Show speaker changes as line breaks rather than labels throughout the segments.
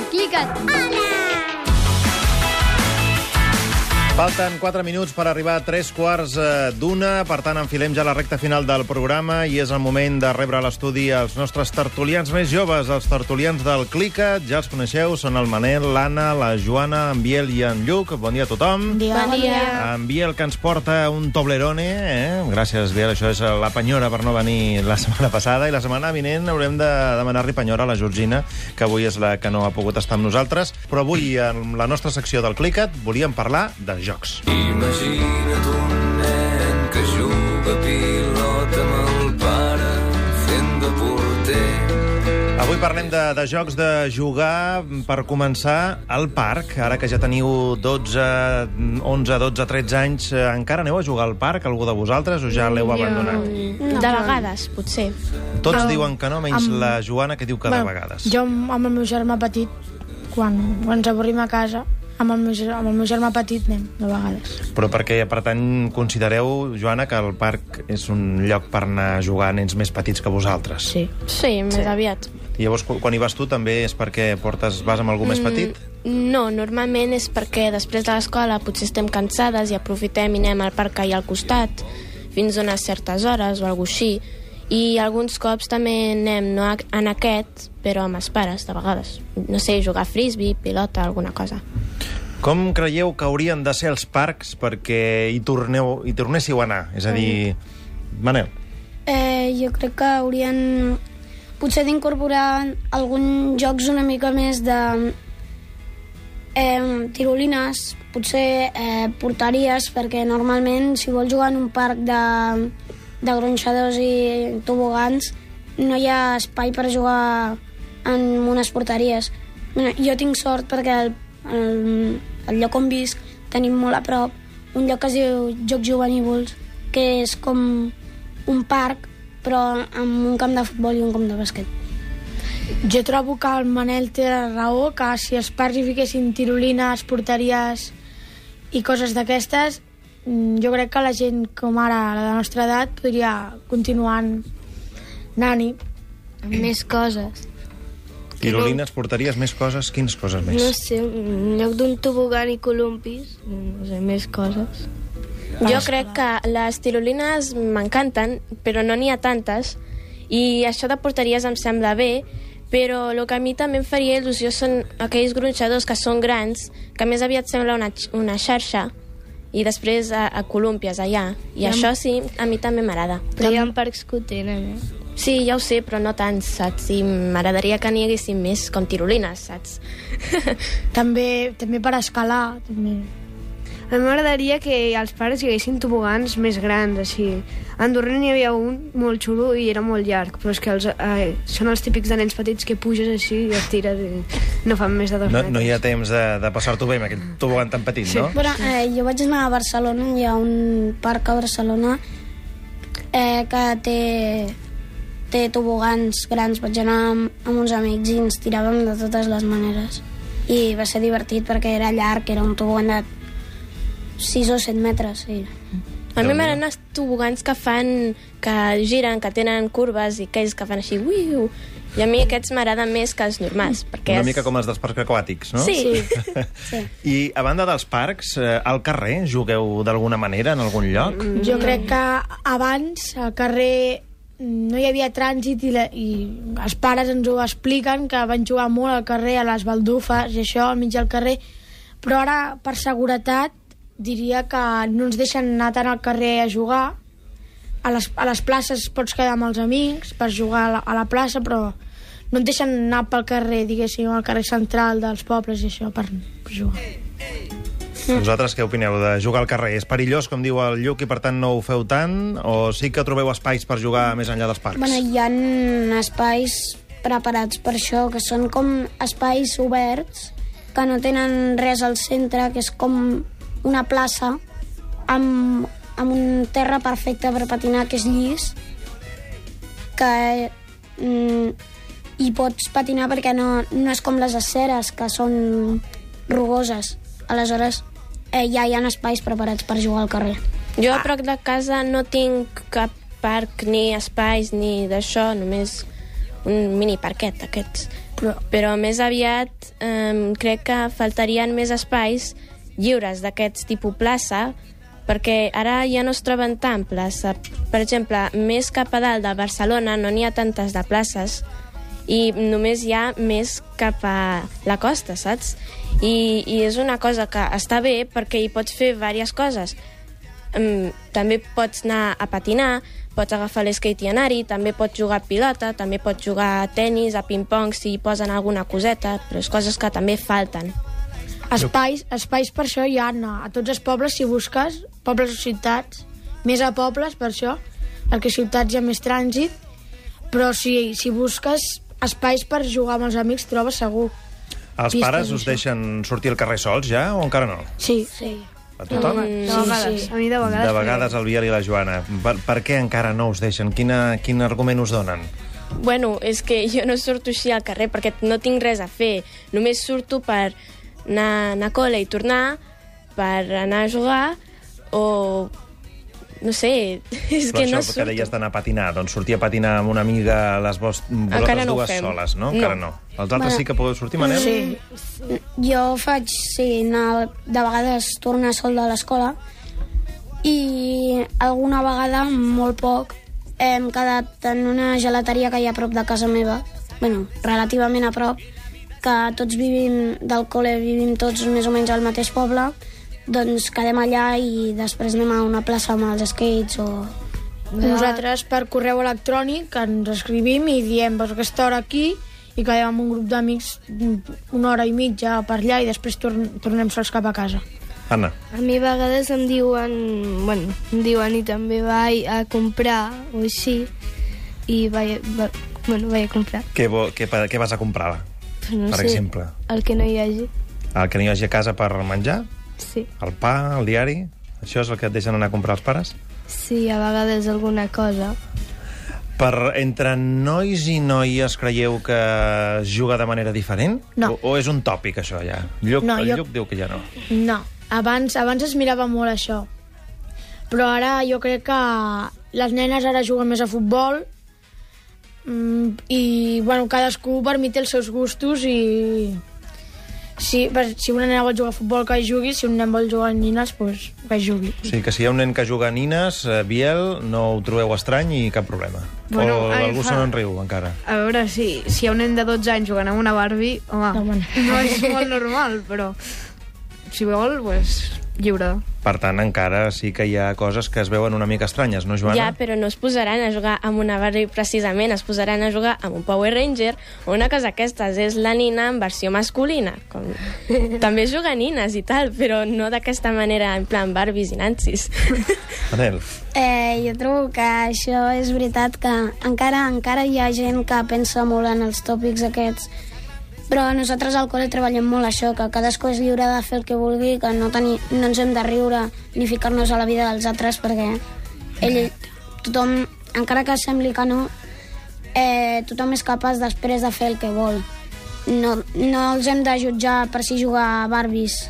clica't, clica't.
Falten 4 minuts per arribar a 3 quarts eh, d'una, per tant enfilem ja la recta final del programa i és el moment de rebre a l'estudi els nostres tertulians més joves, els tertulians del Clicat, ja els coneixeu, són el Manel, l'Anna, la Joana, en Biel i en Lluc. Bon dia a tothom.
Dia. Bon dia.
En Biel, que ens porta un Toblerone, eh? Gràcies, Biel, això és la penyora per no venir la setmana passada, i la setmana vinent haurem de demanar-li penyora a la Georgina, que avui és la que no ha pogut estar amb nosaltres, però avui, en la nostra secció del Clicat, volíem parlar de jocs.
Imagina't un nen que juga a pilota amb el pare fent de porter.
Avui parlem de, de jocs de jugar, per començar, al parc. Ara que ja teniu 12, 11, 12, 13 anys, eh, encara aneu a jugar al parc, algú de vosaltres, o ja l'heu abandonat?
De vegades, potser.
Tots diuen que no, menys la Joana, que diu que de vegades.
Jo amb el meu germà petit, quan, quan ens avorrim a casa, amb el, meu, amb el meu germà petit anem, de vegades.
Però perquè, per tant, considereu, Joana, que el parc és un lloc per anar a jugar a nens més petits que vosaltres.
Sí.
Sí, més aviat.
I llavors, quan hi vas tu, també és perquè portes, vas amb algú més petit?
No, normalment és perquè després de l'escola potser estem cansades i aprofitem i anem al parc que hi ha al costat fins a unes certes hores o alguna així. I alguns cops també anem, no en aquest, però amb els pares, de vegades. No sé, jugar a frisbee, pilota, alguna cosa.
Com creieu que haurien de ser els parcs perquè hi, torneu, hi tornéssiu a anar? És a dir, Manel,
Eh, jo crec que haurien potser d'incorporar alguns jocs una mica més de eh, tirolines, potser eh, porteries, perquè normalment si vols jugar en un parc de, de gronxadors i tobogans no hi ha espai per jugar en unes porteries. Jo tinc sort perquè el, el, el lloc on visc tenim molt a prop un lloc que es diu Jocs Juvenívols, que és com un parc, però amb un camp de futbol i un camp de bàsquet.
Jo trobo que el Manel té raó, que si els parcs hi fiquessin tirolines, porteries i coses d'aquestes, mm, jo crec que la gent com ara, la de la nostra edat, podria continuar anant-hi.
Amb més coses.
Tirolines, porteries, més coses, quines coses més?
No sé, en lloc d'un tobogan i columpis, no sé, més coses.
Jo crec que les tirolines m'encanten, però no n'hi ha tantes, i això de porteries em sembla bé, però el que a mi també em faria il·lusió són aquells gronxadors que són grans, que més aviat sembla una, una xarxa, i després a, a colúmpies allà. I això sí, a mi també m'agrada.
Però hi ha parcs que ho tenen, eh?
Sí, ja ho sé, però no tant, saps? I m'agradaria que n'hi haguessin més com tirolines, saps?
També, també per escalar, també.
A mi m'agradaria que als pares hi haguessin tobogans més grans, així. A Andorra n'hi havia un molt xulo i era molt llarg, però és que els, eh, són els típics de nens petits que puges així i et tires i no fan més de dos
No,
metres.
no hi ha temps de, de passar-t'ho bé amb aquell tobogan tan petit, no?
Però eh, jo vaig anar a Barcelona, hi ha un parc a Barcelona eh, que té, té tobogans grans. Vaig anar amb, amb uns amics i ens tiràvem de totes les maneres. I va ser divertit perquè era llarg, era un tobogan de 6 o 7 metres. I...
A mi m'agraden els tobogans que fan, que giren, que tenen curves i aquells que fan així, uiu. I a mi aquests m'agraden més que els normals. Perquè
Una
és-
mica com els dels parcs aquàtics, no?
Sí.
Sí.
I a banda dels parcs, eh, al carrer jugueu d'alguna manera en algun lloc?
Jo crec que abans al carrer no hi havia trànsit i, la, i els pares ens ho expliquen que van jugar molt al carrer, a les baldufes i això, al mig del carrer, però ara, per seguretat, diria que no ens deixen anar tant al carrer a jugar. A les, a les places pots quedar amb els amics per jugar a la, a la plaça, però no et deixen anar pel carrer, diguéssim, al carrer central dels pobles i això, per, per jugar.
Vosaltres què opineu de jugar al carrer? És perillós, com diu el Lluc, i per tant no ho feu tant? O sí que trobeu espais per jugar més enllà dels parcs?
Bueno, hi ha espais preparats per això, que són com espais oberts, que no tenen res al centre, que és com una plaça amb, amb un terra perfecte per patinar, que és llis, que mm, hi pots patinar perquè no, no és com les aceres, que són rugoses. Aleshores, eh, ja hi ha espais preparats per jugar al carrer.
Jo a prop de casa no tinc cap parc ni espais ni d'això, només un mini parquet d'aquests.
Però,
Però més aviat eh, crec que faltarien més espais lliures d'aquests tipus plaça perquè ara ja no es troben tant plaça. Per exemple, més cap a dalt de Barcelona no n'hi ha tantes de places i només hi ha més cap a la costa, saps? I, i és una cosa que està bé perquè hi pots fer diverses coses. Um, també pots anar a patinar, pots agafar l'skate i anar-hi, també pots jugar a pilota, també pots jugar a tennis, a ping-pong, si hi posen alguna coseta, però és coses que també falten.
espais, espais per això hi ha a tots els pobles, si busques, pobles o ciutats, més a pobles, per això, perquè a ciutats hi ha més trànsit, però si, si busques espais per jugar amb els amics, trobes segur.
Els
Pistes,
pares us deixen sortir al carrer sols, ja, o encara no?
Sí. sí.
A tothom?
De vegades. A mi de vegades.
De vegades el Biel i la Joana. Per, per què encara no us deixen? Quina, quin argument us donen?
Bueno, és que jo no surto així al carrer perquè no tinc res a fer. Només surto per anar, anar a col·le i tornar, per anar a jugar, o... No sé, és
Però
que
això
no
que
surto.
deies d'anar a patinar, doncs sortir a patinar amb una amiga les vos, vosaltres
no
dues
fem.
soles, no?
No.
Encara no. Els altres
Bueno,
sí que podeu sortir, Manel?
Sí.
Jo faig, sí, anar, de vegades tornar sol de l'escola i alguna vegada, molt poc, hem quedat en una gelateria que hi ha a prop de casa meva, bueno, relativament a prop, que tots vivim, del col·le vivim tots més o menys al mateix poble, doncs quedem allà i després anem a una plaça amb els skates o...
Nosaltres per correu electrònic ens escrivim i diem pues, aquesta hora aquí i quedem amb un grup d'amics una hora i mitja per allà i després torn tornem sols cap a casa.
Anna,
A mi a vegades em diuen, bueno, em diuen i també vaig a comprar o així i vaig, va, bueno, vaig a comprar.
què, vo, què, què vas a comprar?
Però no
Per
sé,
exemple?
El que no hi hagi,
El que no hi hagi a casa per menjar?
Sí.
El pa, el diari? Això és el que et deixen anar a comprar els pares?
Sí, a vegades alguna cosa.
Per entre nois i noies creieu que es juga de manera diferent?
No.
O, o és un tòpic, això, ja? Lluc,
No,
el
jo-
Lluc diu que ja no.
No, abans, abans es mirava molt això. Però ara jo crec que les nenes ara juguen més a futbol mm, i bueno, cadascú per mi té els seus gustos i si, si una nena vol jugar a futbol que hi jugui, si un nen vol jugar a nines, pues, que hi jugui.
O sigui que si hi ha un nen que juga a nines, eh, Biel, no ho trobeu estrany i cap problema.
Bueno,
o algú
fa-
se n'en riu, encara.
A veure, si, si hi ha un nen de 12 anys jugant amb una Barbie, home,
Home, no.
no és molt normal, però si vol, pues, lliure.
Per tant, encara sí que hi ha coses que es veuen una mica estranyes, no, Joana?
Ja, però no es posaran a jugar amb una Barbie precisament, es posaran a jugar amb un Power Ranger o una cosa aquestes, és la nina en versió masculina. Com... També juga nines i tal, però no d'aquesta manera, en plan Barbies i Nancies.
Manel,
Eh, jo trobo que això és veritat que encara encara hi ha gent que pensa molt en els tòpics aquests però nosaltres al col·le treballem molt això, que cadascú és lliure de fer el que vulgui, que no, teni, no ens hem de riure ni ficar-nos a la vida dels altres perquè ell, tothom, encara que sembli que no, eh, tothom és capaç després de fer el que vol. No, no els hem de jutjar per si jugar a Barbies,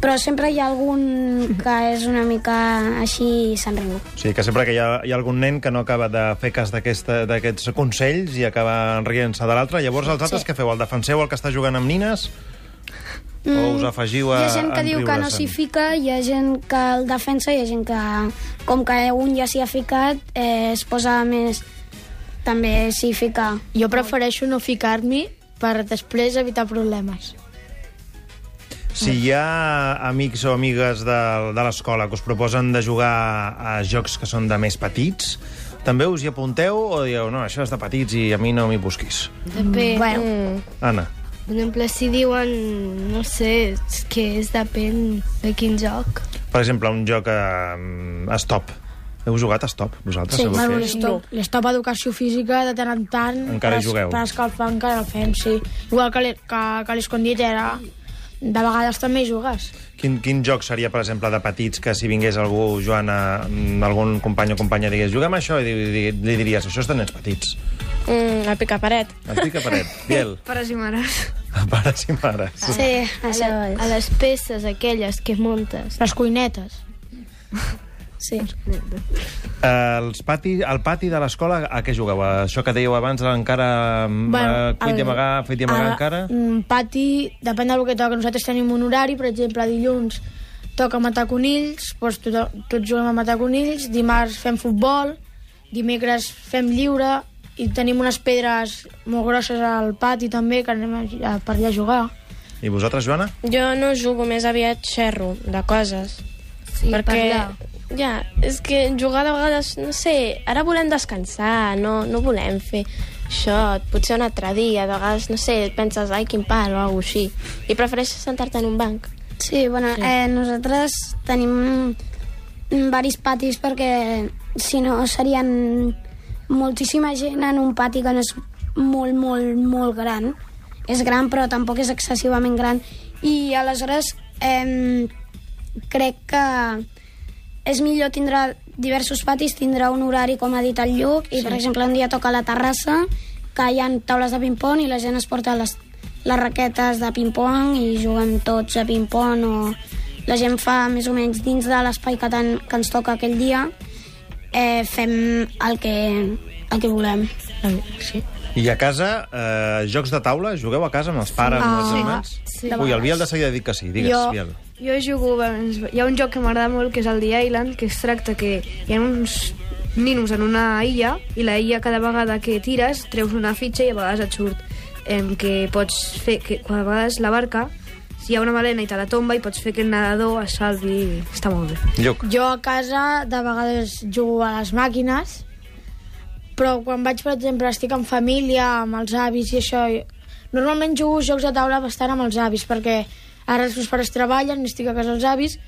però sempre hi ha algun que és una mica així i se'n riu.
o sigui que sempre que hi ha, hi ha algun nen que no acaba de fer cas d'aquesta- d'aquests consells i acaba rient-se de l'altre, llavors els altres
Sí.
què feu? El defenseu el que està jugant amb nines? o us afegiu a
Mm, Hi ha gent que diu que no s'hi fica, hi ha gent que el defensa, hi ha gent que, com que un ja s'hi ha ficat, eh, es posa més... també s'hi fica.
Jo prefereixo no ficar-m'hi per després evitar problemes.
Si hi ha amics o amigues de, de l'escola que us proposen de jugar a jocs que són de més petits, també us hi apunteu o dieu, no, això és de petits i a mi no m'hi busquis?
Depèn.
Bueno.
Mm.
Anna,
Per exemple, si diuen, no sé, és que és depèn de quin joc.
per exemple, un joc eh, a stop. Heu jugat a stop, vosaltres?
Sí,
Bueno, l'estop l'estop educació física de tant en tant
Encara hi jugueu?
per escalfar encara el fem, sí. Igual que, l'e- que, que l'escondit era de vegades també hi jugues.
Quin, quin joc seria, per exemple, de petits, que si vingués algú, Joana, mm, algun company o companya, digués, juguem això, i di- di- li diries, això és de nens petits.
Mm, el picaparet.
El pica paret. Biel,
Pares i mares.
pares i mares.
Sí,
A,
això
la,
és.
a les peces aquelles que muntes.
Les cuinetes.
Sí.
Eh, els pati, al pati de l'escola, a què jugueu? Això que dèieu abans, encara bueno,
Bueno,
cuit i
el-
amagar, fet i amagar
Ara,
encara?
mm, Pati, depèn del que toca. Nosaltres tenim un horari, per exemple, dilluns toca matar conills, doncs tot, tots juguem a matar conills, dimarts fem futbol, dimecres fem lliure, i tenim unes pedres molt grosses al pati també, que anem a, a, per allà a jugar.
I vosaltres, Joana?
Jo no jugo més aviat xerro de coses.
Sí,
perquè,
parlar.
ja, és que jugar de vegades, no sé, ara volem descansar, no, no volem fer això, potser un altre dia, de vegades, no sé, penses, ai, quin pal o alguna així, i prefereixes sentar-te en un banc.
Sí, bueno, sí. Eh, nosaltres tenim varis patis perquè si no serien moltíssima gent en un pati que no és molt, molt, molt gran. És gran, però tampoc és excessivament gran. I aleshores eh, crec que és millor tindre diversos patis, tindre un horari, com ha dit el Lluc, i, per exemple, un dia toca a la terrassa, que hi ha taules de ping-pong i la gent es porta les, les raquetes de ping-pong i juguem tots a ping-pong o la gent fa més o menys dins de l'espai que, ten, que ens toca aquell dia eh, fem el que, el que volem.
Sí.
I a casa, eh, jocs de taula? Jugueu a casa amb els pares, amb els germans?
sí.
Ui, el Biel de seguida ha dit que sí. Digues,
Jo-
Biel.
Jo jugo... Hi ha un joc que m'agrada molt, que és el The Island, que es tracta que hi ha uns ninos en una illa, i la illa cada vegada que tires treus una fitxa i a vegades et surt em, que pots fer... Que, a vegades la barca, si hi ha una balena i te la tomba, i pots fer que el nedador es salvi... Està molt bé.
Lluc.
Jo a casa de vegades jugo a les màquines, però quan vaig, per exemple, estic en família, amb els avis i això... Normalment jugo jocs de taula bastant amb els avis, perquè ara els meus pares treballen, estic a casa dels avis.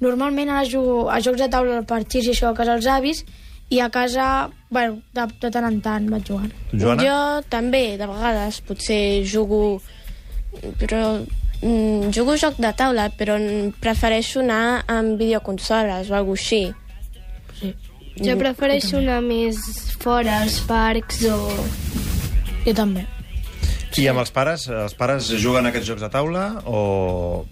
Normalment ara jugo a jocs de taula per xis i això a casa dels avis, i a casa, bueno, de, de tant en tant vaig jugant.
Joana?
Jo també, de vegades, potser jugo... Però mm, jugo joc de taula, però prefereixo anar amb videoconsoles o alguna així.
Jo prefereixo anar més fora, als parcs o...
Jo també.
I amb els pares? Els pares juguen a aquests jocs de taula o,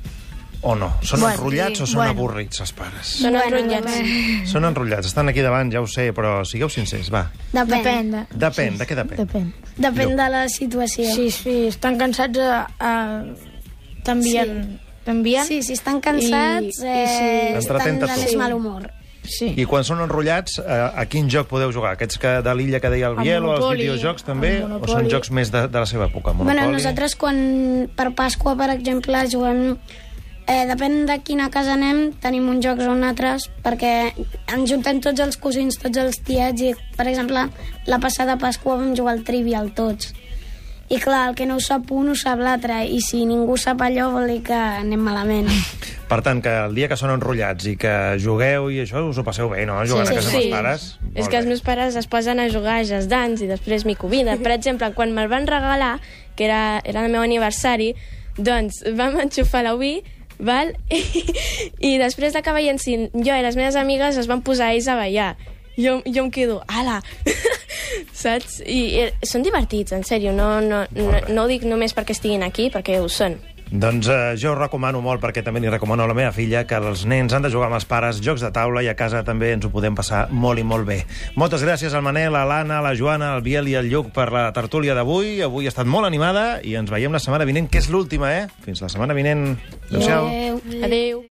o no? Són
Bueno,
enrotllats o
sí,
són
bueno.
avorrits, els pares?
Són
Bueno,
enrotllats.
Són enrotllats. Estan aquí davant, ja ho sé, però sigueu sincers, va.
Depèn.
Depèn. De...
Depèn, de què depèn?
Depèn.
Depèn de la situació.
Sí, sí, estan cansats a... a... T'envien... T'envien?
Sí, si estan cansats,
I- i
eh,
si-
estan de més mal humor.
Sí.
I quan són enrotllats, a, a quin joc podeu jugar? Aquests que de l'illa que deia el
El
Biel o els videojocs també?
el
O són jocs més de, de la seva època? Monopoly?
Bueno, nosaltres quan per Pasqua, per exemple, juguem... Eh, depèn de quina casa anem, tenim uns jocs o un altres, perquè ens juntem tots els cosins, tots els tiets, i, per exemple, la passada Pasqua vam jugar al Trivial tots. I clar, el que no ho sap un, ho sap l'altre, i si ningú sap allò vol dir que anem malament.
Per tant, que el dia que són enrotllats i que jugueu i això, us ho passeu bé, no? Jugant a casa amb els pares.
És
Molt
que els meus pares es posen a jugar a Dance i després m'hi conviden. Per exemple, quan me'l van regalar, que era, era el meu aniversari, doncs vam enxufar la Wii, val? I, i després d'acabar llencint, jo i les meves amigues es van posar ells a ballar. Jo, jo em quedo, ala! Saps? I, i són divertits, en sèrio. No, no, no, no ho dic només perquè estiguin aquí, perquè ho són.
Doncs eh, jo ho recomano molt, perquè també li recomano a la meva filla, que els nens han de jugar amb els pares, jocs de taula, i a casa també ens ho podem passar molt i molt bé. Moltes gràcies al Manel, a l'Anna, a la Joana, al Biel i al Lluc per la tertúlia d'avui. Avui ha estat molt animada i ens veiem la setmana vinent, que és l'última, eh? Fins la setmana vinent. Adéu-siau.
Adéu.
Adéu.